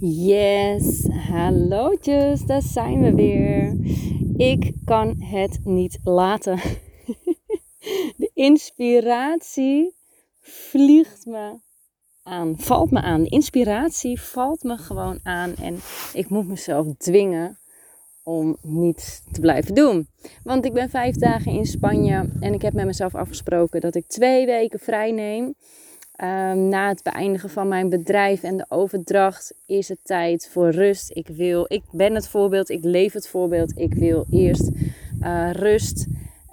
Yes, hallootjes, daar zijn we weer. Ik kan het niet laten. De inspiratie vliegt me aan, valt me aan. De inspiratie valt me gewoon aan en ik moet mezelf dwingen om niets te blijven doen. Want ik ben vijf dagen in Spanje en ik heb met mezelf afgesproken dat ik twee weken vrij neem. Um, na het beëindigen van mijn bedrijf en de overdracht is het tijd voor rust. Ik wil, ik ben het voorbeeld, ik leef het voorbeeld. Ik wil eerst uh, rust,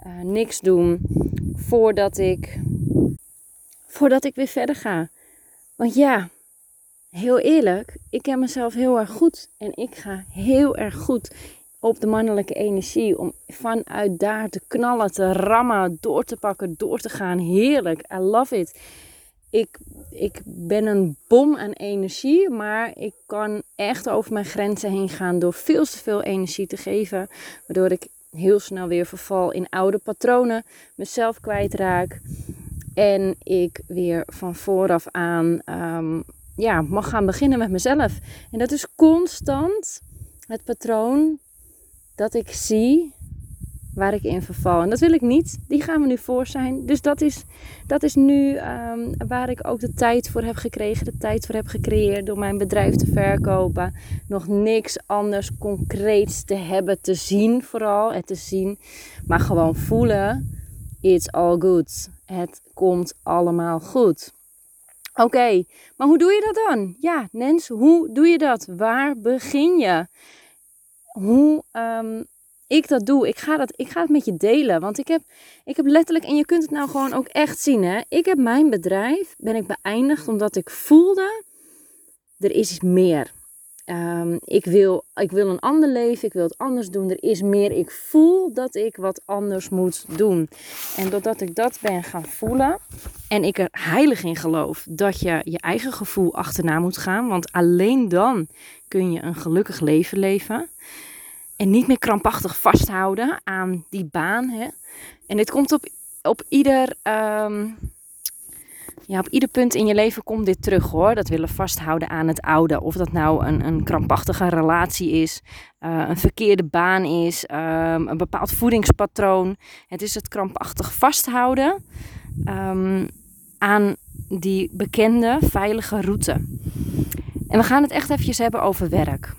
uh, niks doen voordat ik, voordat ik weer verder ga. Want ja, heel eerlijk, ik ken mezelf heel erg goed en ik ga heel erg goed op de mannelijke energie om vanuit daar te knallen, te rammen, door te pakken, door te gaan. Heerlijk, I love it ik, ik ben een bom aan energie, maar ik kan echt over mijn grenzen heen gaan door veel te veel energie te geven. Waardoor ik heel snel weer verval in oude patronen, mezelf kwijtraak. En ik weer van vooraf aan um, ja, mag gaan beginnen met mezelf. En dat is constant het patroon dat ik zie waar ik in verval. En dat wil ik niet. Die gaan we nu voor zijn. Dus dat is, dat is nu um, waar ik ook de tijd voor heb gekregen. De tijd voor heb gecreëerd door mijn bedrijf te verkopen. Nog niks anders concreets te hebben, te zien vooral. En te zien. Maar gewoon voelen. It's all good. Het komt allemaal goed. Oké, maar hoe doe je dat dan? Ja, Nens, hoe doe je dat? Waar begin je? Hoe um, ik dat doe. Ik ga, dat, ik ga het met je delen. Want ik heb, ik heb letterlijk, en je kunt het nou gewoon ook echt zien. Hè? Ik heb mijn bedrijf, ben ik beëindigd omdat ik voelde, er is meer. Um, ik, wil, ik wil een ander leven, ik wil het anders doen. Er is meer. Ik voel dat ik wat anders moet doen. En doordat ik dat ben gaan voelen en ik er heilig in geloof dat je je eigen gevoel achterna moet gaan. Want alleen dan kun je een gelukkig leven leven. En niet meer krampachtig vasthouden aan die baan. Hè? En dit komt op, op ieder. Um, ja, op ieder punt in je leven komt dit terug hoor. Dat willen vasthouden aan het oude. Of dat nou een, een krampachtige relatie is, uh, een verkeerde baan is, um, een bepaald voedingspatroon. Het is het krampachtig vasthouden um, aan die bekende, veilige route. En we gaan het echt eventjes hebben over werk.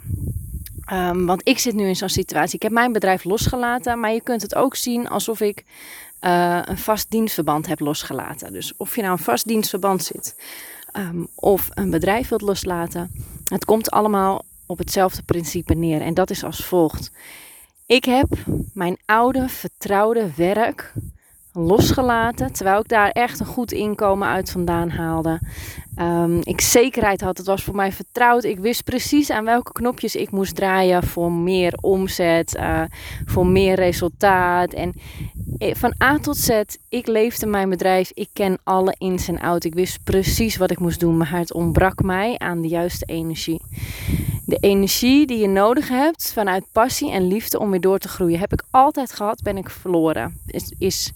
Um, want ik zit nu in zo'n situatie. Ik heb mijn bedrijf losgelaten, maar je kunt het ook zien alsof ik uh, een vast dienstverband heb losgelaten. Dus of je nou een vast dienstverband zit um, of een bedrijf wilt loslaten, het komt allemaal op hetzelfde principe neer. En dat is als volgt. Ik heb mijn oude vertrouwde werk losgelaten. Terwijl ik daar echt een goed inkomen uit vandaan haalde. Um, ik zekerheid had. Het was voor mij vertrouwd. Ik wist precies aan welke knopjes ik moest draaien voor meer omzet, uh, voor meer resultaat. En eh, van A tot Z, ik leefde mijn bedrijf. Ik ken alle ins en outs. Ik wist precies wat ik moest doen. Maar het ontbrak mij aan de juiste energie. De energie die je nodig hebt vanuit passie en liefde om weer door te groeien, heb ik altijd gehad, ben ik verloren. Is, is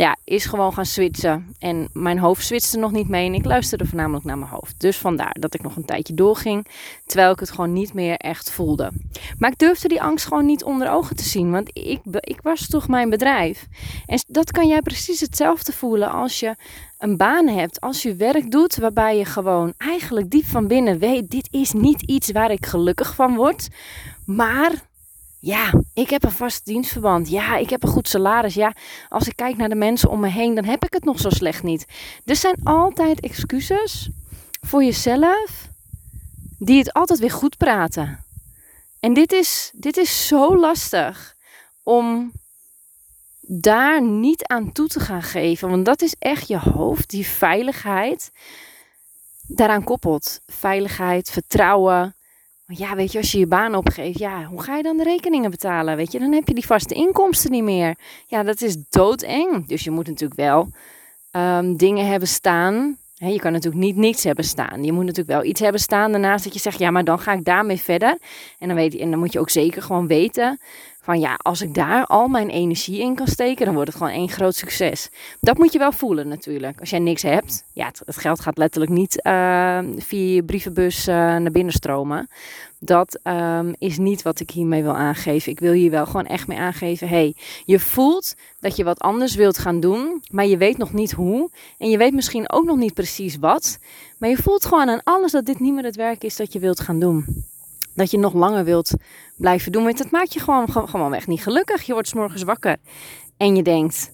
ja, is gewoon gaan switchen. En mijn hoofd switchte nog niet mee en ik luisterde voornamelijk naar mijn hoofd. Dus vandaar dat ik nog een tijdje doorging, terwijl ik het gewoon niet meer echt voelde. Maar ik durfde die angst gewoon niet onder ogen te zien, want ik, ik was toch mijn bedrijf. En dat kan jij precies hetzelfde voelen als je een baan hebt, als je werk doet waarbij je gewoon eigenlijk diep van binnen weet, dit is niet iets waar ik gelukkig van word, maar ja, ik heb een vast dienstverband. Ja, ik heb een goed salaris. Ja, als ik kijk naar de mensen om me heen, dan heb ik het nog zo slecht niet. Er zijn altijd excuses voor jezelf die het altijd weer goed praten. En dit is, dit is zo lastig om daar niet aan toe te gaan geven. Want dat is echt je hoofd, die veiligheid daaraan koppelt. Veiligheid, vertrouwen, ja, weet je, als je je baan opgeeft, ja, hoe ga je dan de rekeningen betalen? Weet je, dan heb je die vaste inkomsten niet meer. Ja, dat is doodeng. Dus je moet natuurlijk wel um, dingen hebben staan. je kan natuurlijk niet niks hebben staan. Je moet natuurlijk wel iets hebben staan daarnaast dat je zegt, ja, maar dan ga ik daarmee verder. En dan, weet je, en dan moet je ook zeker gewoon weten van ja, als ik daar al mijn energie in kan steken, dan wordt het gewoon één groot succes. Dat moet je wel voelen natuurlijk. Als jij niks hebt, ja, het, geld gaat letterlijk niet uh, via je brievenbus uh, naar binnen stromen. Dat um, is niet wat ik hiermee wil aangeven. Ik wil hier wel gewoon echt mee aangeven. hey, je voelt dat je wat anders wilt gaan doen, maar je weet nog niet hoe. En je weet misschien ook nog niet precies wat. Maar je voelt gewoon aan alles dat dit niet meer het werk is dat je wilt gaan doen dat je nog langer wilt blijven doen. Want dat maakt je gewoon, gewoon weg niet gelukkig. Je wordt s morgens wakker en je denkt,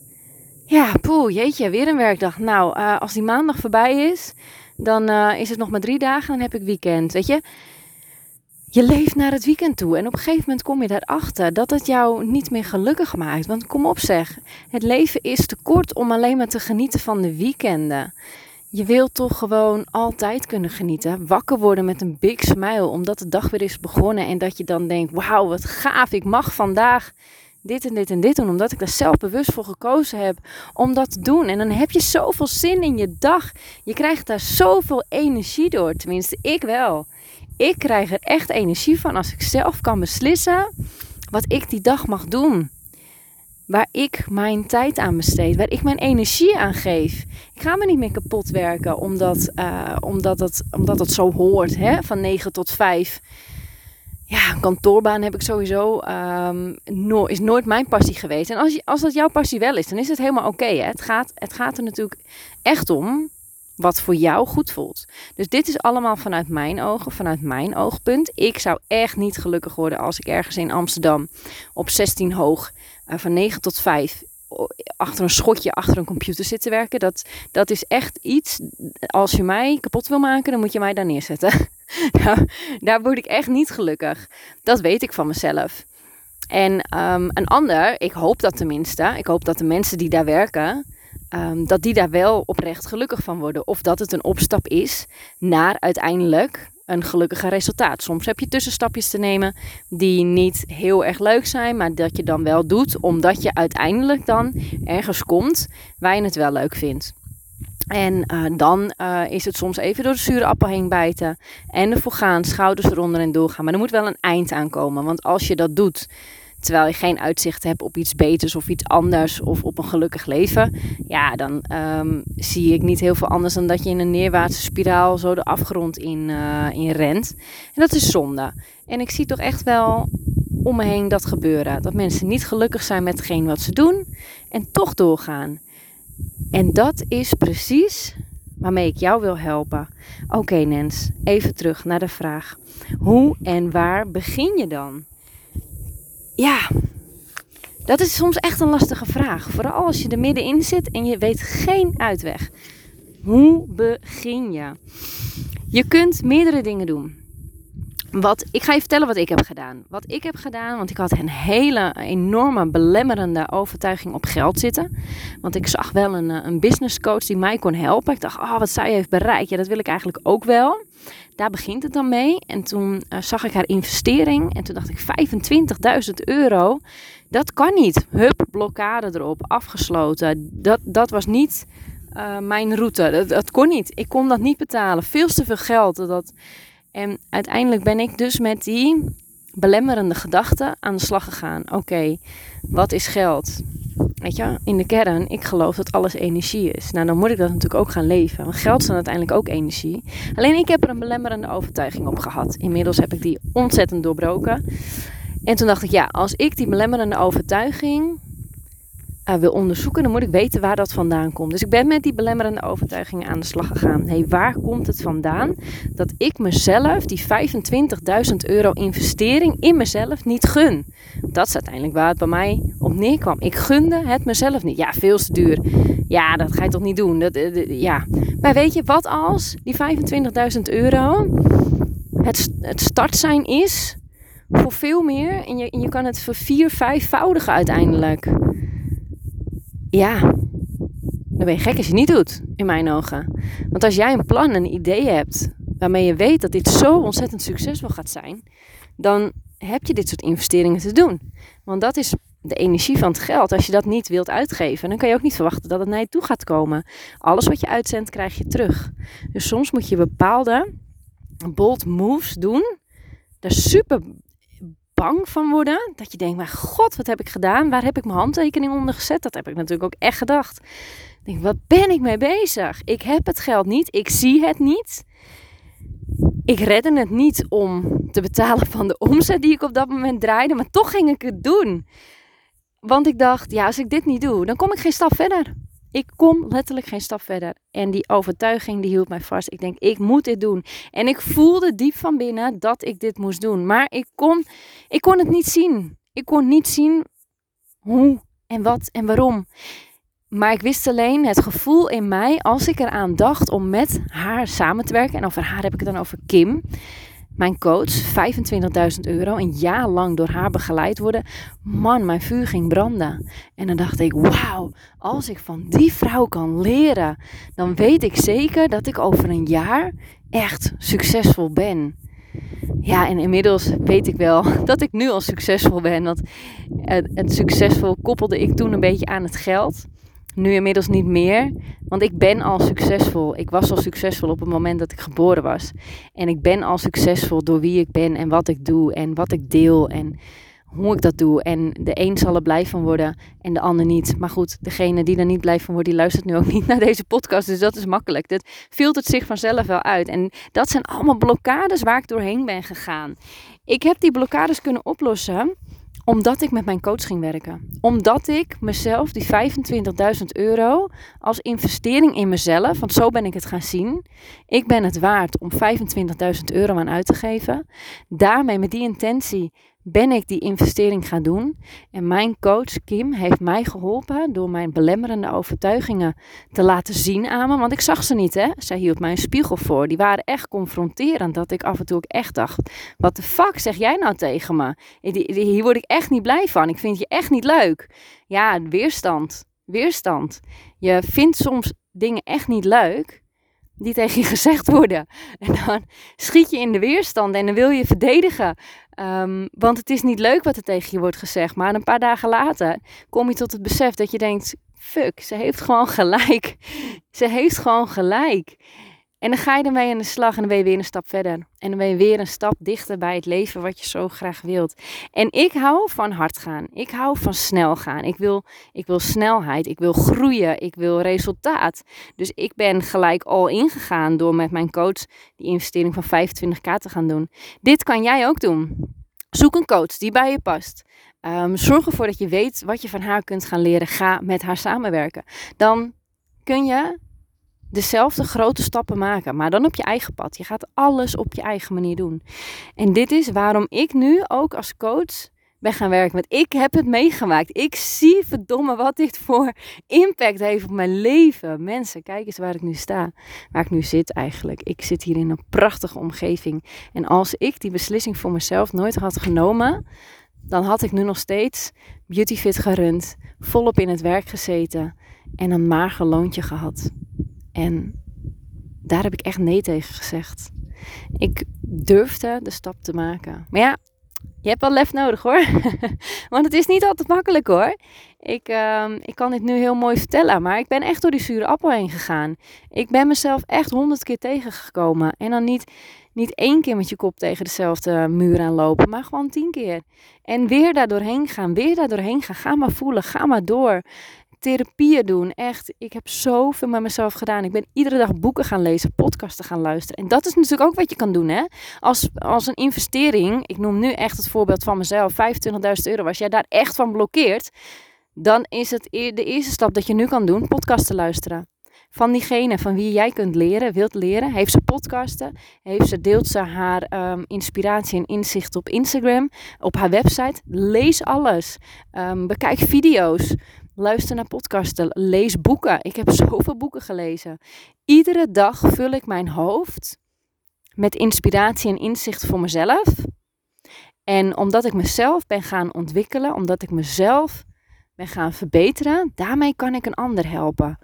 ja, poeh, jeetje, weer een werkdag. Nou, uh, als die maandag voorbij is, dan uh, is het nog maar drie dagen, dan heb ik weekend. Weet je, je leeft naar het weekend toe. En op een gegeven moment kom je daarachter dat het jou niet meer gelukkig maakt. Want kom op zeg, het leven is te kort om alleen maar te genieten van de weekenden. Je wilt toch gewoon altijd kunnen genieten. Wakker worden met een big smile omdat de dag weer is begonnen. En dat je dan denkt, wauw wat gaaf, ik mag vandaag dit en dit en dit doen. Omdat ik daar zelf bewust voor gekozen heb om dat te doen. En dan heb je zoveel zin in je dag. Je krijgt daar zoveel energie door. Tenminste, ik wel. Ik krijg er echt energie van als ik zelf kan beslissen wat ik die dag mag doen waar ik mijn tijd aan besteed, waar ik mijn energie aan geef. Ik ga me niet meer kapot werken omdat, uh, omdat, het, omdat het zo hoort, hè? van 9 tot 5. Ja, een kantoorbaan heb ik sowieso, no is nooit mijn passie geweest. En als, je, als dat jouw passie wel is, dan is het helemaal oké. het, gaat, het gaat er natuurlijk echt om wat voor jou goed voelt. Dus dit is allemaal vanuit mijn ogen, vanuit mijn oogpunt. Ik zou echt niet gelukkig worden als ik ergens in Amsterdam op 16 hoog uh, van 9 tot 5 achter een schotje achter een computer zit te werken. Dat, dat is echt iets. Als je mij kapot wil maken, dan moet je mij daar neerzetten. daar word ik echt niet gelukkig. Dat weet ik van mezelf. En um, een ander, ik hoop dat tenminste. Ik hoop dat de mensen die daar werken um, dat die daar wel oprecht gelukkig van worden. Of dat het een opstap is naar uiteindelijk een gelukkiger resultaat. Soms heb je tussenstapjes te nemen die niet heel erg leuk zijn, maar dat je dan wel doet, omdat je uiteindelijk dan ergens komt waar je het wel leuk vindt. En uh, dan uh, is het soms even door de zure appel heen bijten en ervoor gaan, schouders eronder en doorgaan. Maar er moet wel een eind aankomen, want als je dat doet terwijl je geen uitzicht hebt op iets beters of iets anders of op een gelukkig leven, ja, dan um, zie ik niet heel veel anders dan dat je in een neerwaartse spiraal zo de afgrond in, uh, in rent. En dat is zonde. En ik zie toch echt wel om me heen dat gebeuren. Dat mensen niet gelukkig zijn met hetgeen wat ze doen en toch doorgaan. En dat is precies waarmee ik jou wil helpen. Oké, Nens, even terug naar de vraag: hoe en waar begin je dan? Ja, dat is soms echt een lastige vraag. Vooral als je er middenin zit en je weet geen uitweg. Hoe begin je? Je kunt meerdere dingen doen. Wat, ik ga je vertellen wat ik heb gedaan. Wat ik heb gedaan, want ik had een hele enorme belemmerende overtuiging op geld zitten. Want ik zag wel een, eh, een business coach die mij kon helpen. Ik dacht, oh, wat zij heeft bereikt. Ja, dat wil ik eigenlijk ook wel. Daar begint het dan mee. En toen uh, zag ik haar investering. En toen dacht ik, 25.000 euro, dat kan niet. Hup, blokkade erop, afgesloten. Dat, dat was niet uh, mijn route. Dat, dat kon niet. Ik kon dat niet betalen. Veel te veel geld. Dat, en uiteindelijk ben ik dus met die belemmerende gedachten aan de slag gegaan. Oké, wat is geld? Weet je, in de kern, ik geloof dat alles energie is. Nou, dan moet ik dat natuurlijk ook gaan leven. Want geld is dan uiteindelijk ook energie. Alleen ik heb er een belemmerende overtuiging op gehad. Inmiddels heb ik die ontzettend doorbroken. En toen dacht ik, ja, als ik die belemmerende overtuiging uh, wil onderzoeken, dan moet ik weten waar dat vandaan komt. Dus ik ben met die belemmerende overtuigingen aan de slag gegaan. hey, waar komt het vandaan dat ik mezelf die 25.000 euro investering in mezelf niet gun? Dat is uiteindelijk waar het bij mij op neerkwam. Ik gunde het mezelf niet. Ja, veel te duur. Ja, dat ga je toch niet doen? Dat, uh, ja. Maar weet je, wat als die 25.000 euro het, het startsein is voor veel meer en je, en je kan het vier, vijfvoudigen uiteindelijk ja, dan ben je gek als je niet doet, in mijn ogen. Want als jij een plan, een idee hebt, waarmee je weet dat dit zo ontzettend succesvol gaat zijn, dan heb je dit soort investeringen te doen. Want dat is de energie van het geld. Als je dat niet wilt uitgeven, dan kan je ook niet verwachten dat het naar je toe gaat komen. Alles wat je uitzendt, krijg je terug. Dus soms moet je bepaalde bold moves doen. Daar super bang van worden. Dat je denkt, maar god, wat heb ik gedaan? Waar heb ik mijn handtekening onder gezet? Dat heb ik natuurlijk ook echt gedacht. Ik denk, wat ben ik mee bezig? Ik heb het geld niet, ik zie het niet. Ik redde het niet om te betalen van de omzet die ik op dat moment draaide, maar toch ging ik het doen. Want ik dacht, ja, als ik dit niet doe, dan kom ik geen stap verder. Ik kom letterlijk geen stap verder. En die overtuiging die hield mij vast. Ik denk, ik moet dit doen. En ik voelde diep van binnen dat ik dit moest doen. Maar ik kon, ik kon het niet zien. Ik kon niet zien hoe en wat en waarom. Maar ik wist alleen het gevoel in mij als ik eraan dacht om met haar samen te werken. En over haar heb ik het dan over Kim mijn coach, 25.000 euro, een jaar lang door haar begeleid worden. Man, mijn vuur ging branden. En dan dacht ik, wauw, als ik van die vrouw kan leren, dan weet ik zeker dat ik over een jaar echt succesvol ben. Ja, en inmiddels weet ik wel dat ik nu al succesvol ben. Want het, het succesvol koppelde ik toen een beetje aan het geld. Nu inmiddels niet meer, want ik ben al succesvol. Ik was al succesvol op het moment dat ik geboren was. En ik ben al succesvol door wie ik ben en wat ik doe en wat ik deel en hoe ik dat doe. En de een zal er blij van worden en de ander niet. Maar goed, degene die er niet blij van wordt, die luistert nu ook niet naar deze podcast. Dus dat is makkelijk. Dat filtert zich vanzelf wel uit. En dat zijn allemaal blokkades waar ik doorheen ben gegaan. Ik heb die blokkades kunnen oplossen omdat ik met mijn coach ging werken. Omdat ik mezelf die 25.000 euro als investering in mezelf, want zo ben ik het gaan zien. Ik ben het waard om 25.000 euro aan uit te geven. Daarmee met die intentie ben ik die investering gaan doen. En mijn coach Kim heeft mij geholpen door mijn belemmerende overtuigingen te laten zien aan me. Want ik zag ze niet, hè. Zij hield mij een spiegel voor. Die waren echt confronterend. Dat ik af en toe ook echt dacht, wat de fuck zeg jij nou tegen me? Hier word ik echt niet blij van. Ik vind je echt niet leuk. Ja, weerstand. Weerstand. Je vindt soms dingen echt niet leuk die tegen je gezegd worden. En dan schiet je in de weerstand en dan wil je verdedigen. Ehm, want het is niet leuk wat er tegen je wordt gezegd. Maar een paar dagen later kom je tot het besef dat je denkt: fuck, ze heeft gewoon gelijk. Ze heeft gewoon gelijk. En dan ga je ermee aan de slag en dan ben je weer een stap verder. En dan ben je weer een stap dichter bij het leven wat je zo graag wilt. En ik hou van hard gaan. Ik hou van snel gaan. Ik wil, ik wil snelheid. Ik wil groeien. Ik wil resultaat. Dus ik ben gelijk al ingegaan door met mijn coach die investering van 25k te gaan doen. Dit kan jij ook doen. Zoek een coach die bij je past. Um, zorg ervoor dat je weet wat je van haar kunt gaan leren. Ga met haar samenwerken. Dan kun je dezelfde grote stappen maken, maar dan op je eigen pad. Je gaat alles op je eigen manier doen. En dit is waarom ik nu ook als coach ben gaan werken. Want ik heb het meegemaakt. Ik zie verdomme wat dit voor impact heeft op mijn leven. Mensen, kijk eens waar ik nu sta. Waar ik nu zit eigenlijk. Ik zit hier in een prachtige omgeving. En als ik die beslissing voor mezelf nooit had genomen, dan had ik nu nog steeds Beautyfit gerund, volop in het werk gezeten en een mager loontje gehad. En daar heb ik echt nee tegen gezegd. Ik durfde de stap te maken. Maar ja, je hebt wel lef nodig hoor. Want het is niet altijd makkelijk hoor. Ik, uh, ik kan dit nu heel mooi vertellen, maar ik ben echt door die zure appel heen gegaan. Ik ben mezelf echt honderd keer tegengekomen. En dan niet, niet één keer met je kop tegen dezelfde muur aan lopen, maar gewoon tien keer. En weer daar doorheen gaan, weer daar doorheen gaan. Ga maar voelen, ga maar door therapieën doen. Echt, ik heb zoveel met mezelf gedaan. Ik ben iedere dag boeken gaan lezen, podcasten gaan luisteren. En dat is natuurlijk ook wat je kan doen, hè? Als, als een investering, ik noem nu echt het voorbeeld van mezelf, 25.000 euro. Als jij daar echt van blokkeert, dan is het e-, de eerste stap dat je nu kan doen, podcasten luisteren. Van diegene van wie jij kunt leren, wilt leren. Heeft ze podcasten, heeft ze, deelt ze haar ehm, inspiratie en inzicht op Instagram, op haar website. Lees alles. Um, bekijk video's. Luister naar podcasten, lees boeken. Ik heb zoveel boeken gelezen. Iedere dag vul ik mijn hoofd met inspiratie en inzicht voor mezelf. En omdat ik mezelf ben gaan ontwikkelen, omdat ik mezelf ben gaan verbeteren, daarmee kan ik een ander helpen.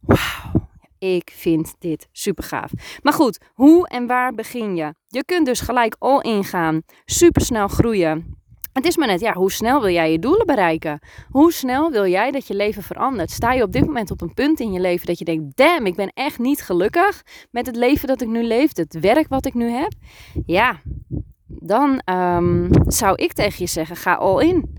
Wauw, ik vind dit super gaaf. Maar goed, hoe en waar begin je? Je kunt dus gelijk all in gaan, super snel groeien. Het is maar net, ja, hoe snel wil jij je doelen bereiken? Hoe snel wil jij dat je leven verandert? Sta je op dit moment op een punt in je leven dat je denkt: damn, ik ben echt niet gelukkig met het leven dat ik nu leef, het werk wat ik nu heb? Ja, dan ehm, zou ik tegen je zeggen: ga all in.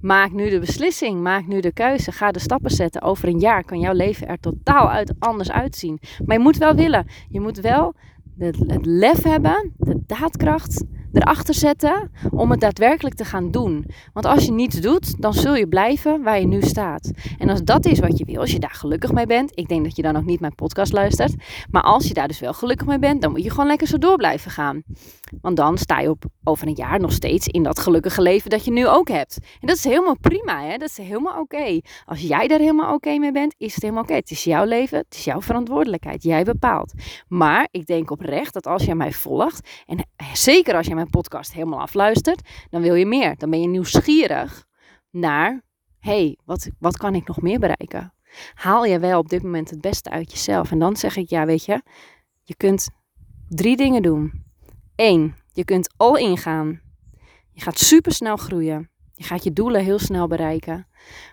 Maak nu de beslissing, maak nu de keuze, ga de stappen zetten. Over een jaar kan jouw leven er totaal uit, anders uitzien. Maar je moet wel willen. Je moet wel het lef hebben, de daadkracht erachter zetten om het daadwerkelijk te gaan doen. Want als je niets doet, dan zul je blijven waar je nu staat. En als dat is wat je wil, als je daar gelukkig mee bent, ik denk dat je dan ook niet mijn podcast luistert, maar als je daar dus wel gelukkig mee bent, dan moet je gewoon lekker zo door blijven gaan. Want dan sta je op over een jaar nog steeds in dat gelukkige leven dat je nu ook hebt. En dat is helemaal prima, hè? dat is helemaal oké. Als jij daar helemaal oké mee bent, is het helemaal oké. Het is jouw leven, het is jouw verantwoordelijkheid, jij bepaalt. Maar ik denk oprecht dat als jij mij volgt, en zeker als jij mijn podcast helemaal afluistert, dan wil je meer. Dan ben je nieuwsgierig naar, hey, wat, wat kan ik nog meer bereiken? Haal je wel op dit moment het beste uit jezelf? En dan zeg ik, ja, weet je, je kunt drie dingen doen. Eén, je kunt al ingaan. Je gaat super snel groeien. Je gaat je doelen heel snel bereiken.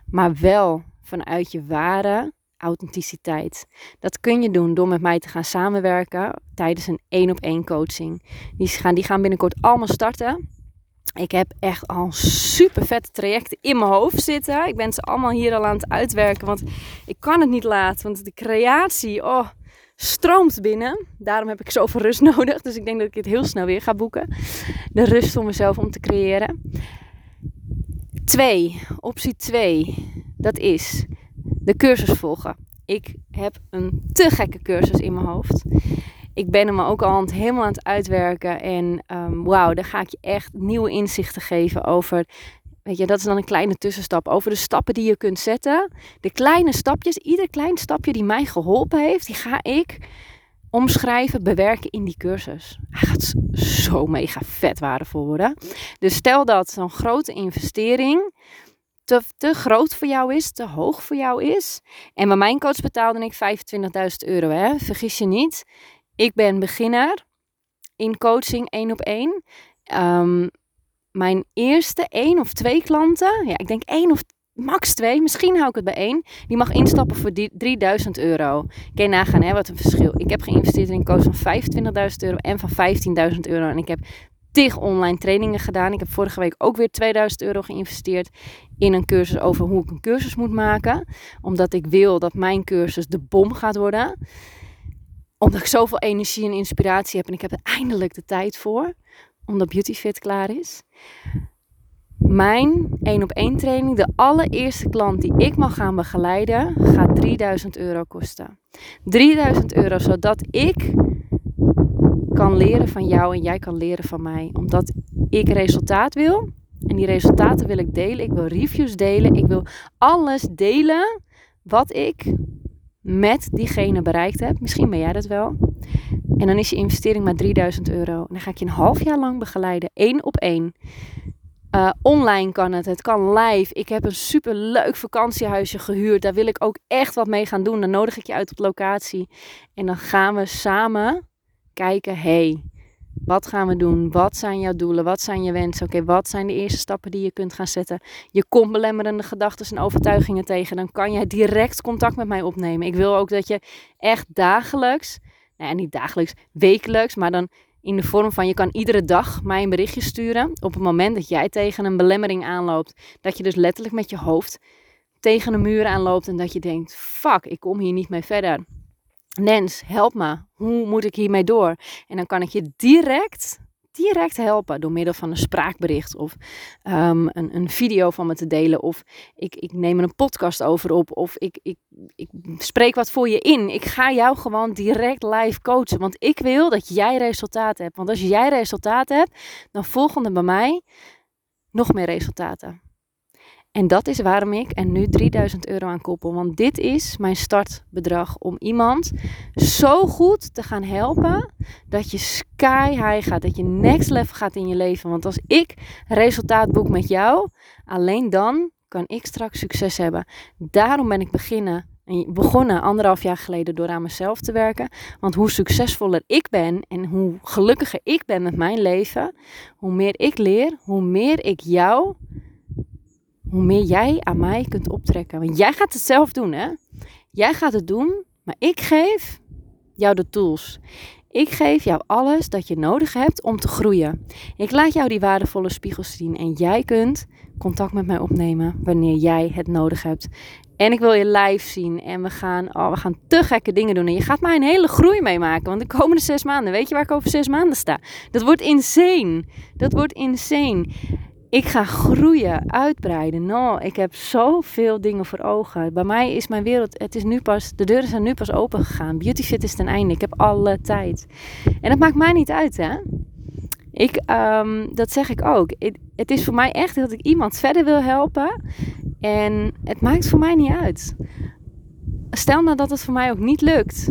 Maar wel vanuit je ware authenticiteit. Dat kun je doen door met mij te gaan samenwerken tijdens een één op één coaching. Die gaan, die gaan binnenkort allemaal starten. Ik heb echt al super vette trajecten in mijn hoofd zitten. Ik ben ze allemaal hier al aan het uitwerken, want ik kan het niet laten. Want de creatie, oh, stroomt binnen. Daarom heb ik zoveel rust nodig. Dus ik denk dat ik het heel snel weer ga boeken. De rust om mezelf om te creëren. Twee, optie 2, dat is de cursus volgen. Ik heb een te gekke cursus in mijn hoofd. Ik ben hem ook al helemaal aan het uitwerken. En um, wauw, daar ga ik je echt nieuwe inzichten geven over Weet je, dat is dan een kleine tussenstap over de stappen die je kunt zetten. De kleine stapjes, ieder klein stapje die mij geholpen heeft, die ga ik omschrijven, bewerken in die cursus. Hij gaat zo mega vet waardevol worden. Dus stel dat zo'n grote investering te, te groot voor jou is, te hoog voor jou is. En bij mijn coach betaalde ik 25.000 euro, hè? vergis je niet. Ik ben beginner in coaching één op één. Um, mijn eerste één of twee klanten, ja, ik denk één of max twee, misschien hou ik het bij één, die mag instappen voor 3000 euro. Kun nagaan, hè, wat een verschil. Ik heb geïnvesteerd in een coach van 25.000 euro en van 15.000 euro. En ik heb tig online trainingen gedaan. Ik heb vorige week ook weer 2000 euro geïnvesteerd in een cursus over hoe ik een cursus moet maken. Omdat ik wil dat mijn cursus de bom gaat worden. Omdat ik zoveel energie en inspiratie heb en ik heb er eindelijk de tijd voor omdat BeautyFit klaar is. Mijn 1 op 1 training, de allereerste klant die ik mag gaan begeleiden, gaat 3000 euro kosten. 3000 euro zodat ik kan leren van jou en jij kan leren van mij. Omdat ik resultaat wil. En die resultaten wil ik delen. Ik wil reviews delen. Ik wil alles delen wat ik met diegene bereikt heb. Misschien ben jij dat wel. En dan is je investering maar 3000 euro. En dan ga ik je een half jaar lang begeleiden, één op één. Uh, online kan het, het kan live. Ik heb een super leuk vakantiehuisje gehuurd. Daar wil ik ook echt wat mee gaan doen. Dan nodig ik je uit op locatie. En dan gaan we samen kijken: hey, wat gaan we doen? Wat zijn jouw doelen? Wat zijn je wensen? Oké, wat zijn de eerste stappen die je kunt gaan zetten? Je komt belemmerende gedachten en overtuigingen tegen. Dan kan jij direct contact met mij opnemen. Ik wil ook dat je echt dagelijks nou niet dagelijks, wekelijks, maar dan in de vorm van je kan iedere dag mij een berichtje sturen op het moment dat jij tegen een belemmering aanloopt. Dat je dus letterlijk met je hoofd tegen een muur aanloopt en dat je denkt, fuck, ik kom hier niet mee verder. Nens, help me. Hoe moet ik hiermee door? En dan kan ik je direct direct helpen door middel van een spraakbericht of um, een, een, video van me te delen. Of ik, ik neem er een podcast over op. Of ik, ik, ik spreek wat voor je in. Ik ga jou gewoon direct live coachen. Want ik wil dat jij resultaat hebt. Want als jij resultaat hebt, dan volgen er bij mij nog meer resultaten. En dat is waarom ik er nu 3000 euro aan koppel. Want dit is mijn startbedrag om iemand zo goed te gaan helpen dat je sky high gaat, dat je next level gaat in je leven. Want als ik resultaat boek met jou, alleen dan kan ik straks succes hebben. Daarom ben ik beginnen, begonnen anderhalf jaar geleden door aan mezelf te werken. Want hoe succesvoller ik ben en hoe gelukkiger ik ben met mijn leven, hoe meer ik leer, hoe meer ik jou hoe meer jij aan mij kunt optrekken. Want jij gaat het zelf doen, hè? Jij gaat het doen, maar ik geef jou de tools. Ik geef jou alles dat je nodig hebt om te groeien. Ik laat jou die waardevolle spiegels zien en jij kunt contact met mij opnemen wanneer jij het nodig hebt. En ik wil je live zien. En we gaan, oh, we gaan te gekke dingen doen. En je gaat mij een hele groei meemaken. Want de komende zes maanden, weet je waar ik over zes maanden sta? Dat wordt insane. Dat wordt insane. Ik ga groeien, uitbreiden. No, ik heb zoveel dingen voor ogen. Bij mij is mijn wereld, het is nu pas, de deuren zijn nu pas open gegaan. Beautyfit is ten einde. Ik heb alle tijd. En dat maakt mij niet uit, hè? Ik, um, dat zeg ik ook. Het, het is voor mij echt dat ik iemand verder wil helpen. En het maakt voor mij niet uit. Stel nou dat het voor mij ook niet lukt.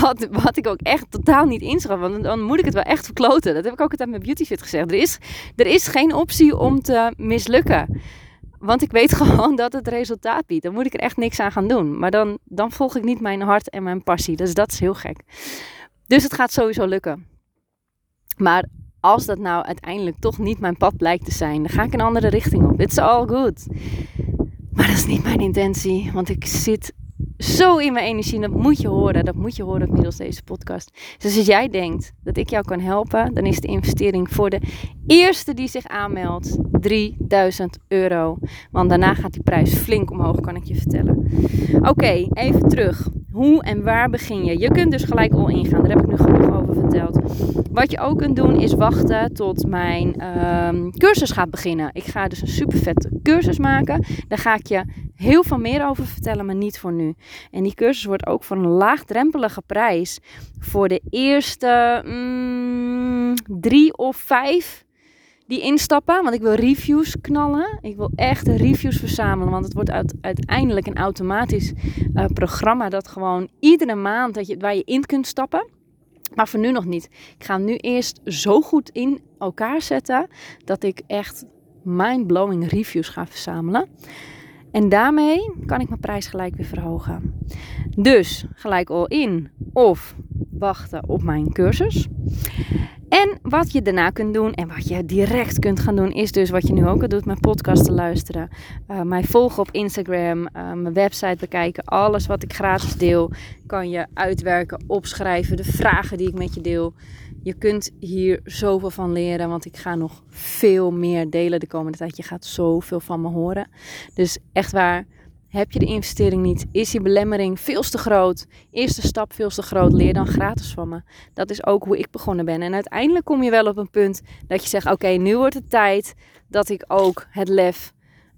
Wat, wat ik ook echt totaal niet inschat. Want dan moet ik het wel echt verkloten. Dat heb ik ook altijd met Beautyfit gezegd. Er is, er is geen optie om te mislukken. Want ik weet gewoon dat het resultaat biedt. Dan moet ik er echt niks aan gaan doen. Maar dan, dan volg ik niet mijn hart en mijn passie. Dus dat is heel gek. Dus het gaat sowieso lukken. Maar als dat nou uiteindelijk toch niet mijn pad blijkt te zijn, dan ga ik een andere richting op. It's all good. Maar dat is niet mijn intentie, want ik zit zo in mijn energie. En dat moet je horen. Dat moet je horen middels deze podcast. Dus als jij denkt dat ik jou kan helpen, dan is de investering voor de eerste die zich aanmeldt 3000 euro. Want daarna gaat die prijs flink omhoog, kan ik je vertellen. Oké, even terug. Hoe en waar begin je? Je kunt dus gelijk al ingaan. Daar heb ik nu genoeg over verteld. Wat je ook kunt doen is wachten tot mijn um, cursus gaat beginnen. Ik ga dus een super vette cursus maken. Daar ga ik je heel veel meer over vertellen, maar niet voor nu. En die cursus wordt ook voor een laagdrempelige prijs voor de eerste mm, drie of vijf die instappen. Want ik wil reviews knallen. Ik wil echt reviews verzamelen. Want het wordt uiteindelijk een automatisch uh, programma dat gewoon iedere maand dat je, waar je in kunt stappen. Maar voor nu nog niet. Ik ga hem nu eerst zo goed in elkaar zetten dat ik echt mind-blowing reviews ga verzamelen. En daarmee kan ik mijn prijs gelijk weer verhogen. Dus gelijk all in of wachten op mijn cursus. En wat je daarna kunt doen en wat je direct kunt gaan doen, is dus wat je nu ook al doet: mijn podcast te luisteren, uh, mij volgen op Instagram, uh, mijn website bekijken. Alles wat ik gratis deel, kan je uitwerken, opschrijven, de vragen die ik met je deel. Je kunt hier zoveel van leren, want ik ga nog veel meer delen de komende tijd. Je gaat zoveel van me horen. Dus echt waar, heb je de investering niet? Is die belemmering veel te groot? Eerste stap veel te groot? Leer dan gratis van me. Dat is ook hoe ik begonnen ben. En uiteindelijk kom je wel op een punt dat je zegt: Oké, nu wordt het tijd dat ik ook het lef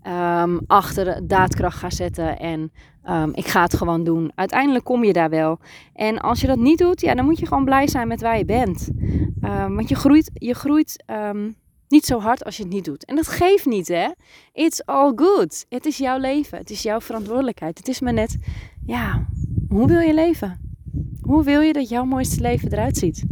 um, achter daadkracht ga zetten. En um, ik ga het gewoon doen. Uiteindelijk kom je daar wel. En als je dat niet doet, ja, dan moet je gewoon blij zijn met waar je bent. Um, want je groeit. Je groeit niet zo hard als je het niet doet. En dat geeft niet, hè? It's all good. Het is jouw leven. Het is jouw verantwoordelijkheid. Het is maar net, ja, hoe wil je leven? Hoe wil je dat jouw mooiste leven eruit ziet?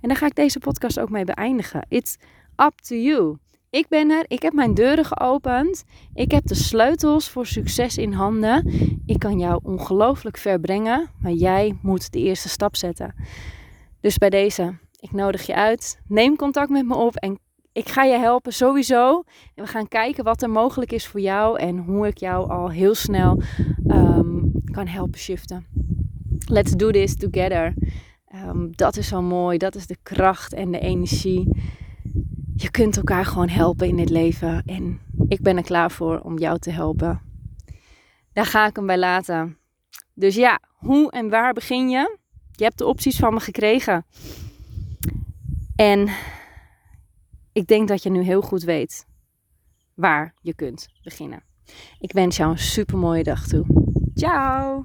En daar ga ik deze podcast ook mee beëindigen. It's up to you. Ik ben er, ik heb mijn deuren geopend. Ik heb de sleutels voor succes in handen. Ik kan jou ongelooflijk ver brengen, maar jij moet de eerste stap zetten. Dus bij deze, ik nodig je uit. Neem contact met me op en ik ga je helpen sowieso. En we gaan kijken wat er mogelijk is voor jou en hoe ik jou al heel snel um, kan helpen shiften. Let's do this together. Um, dat is zo mooi. Dat is de kracht en de energie. Je kunt elkaar gewoon helpen in dit leven. En ik ben er klaar voor om jou te helpen. Daar ga ik hem bij laten. Dus ja, hoe en waar begin je? Je hebt de opties van me gekregen. En ik denk dat je nu heel goed weet waar je kunt beginnen. Ik wens jou een super mooie dag toe. Ciao!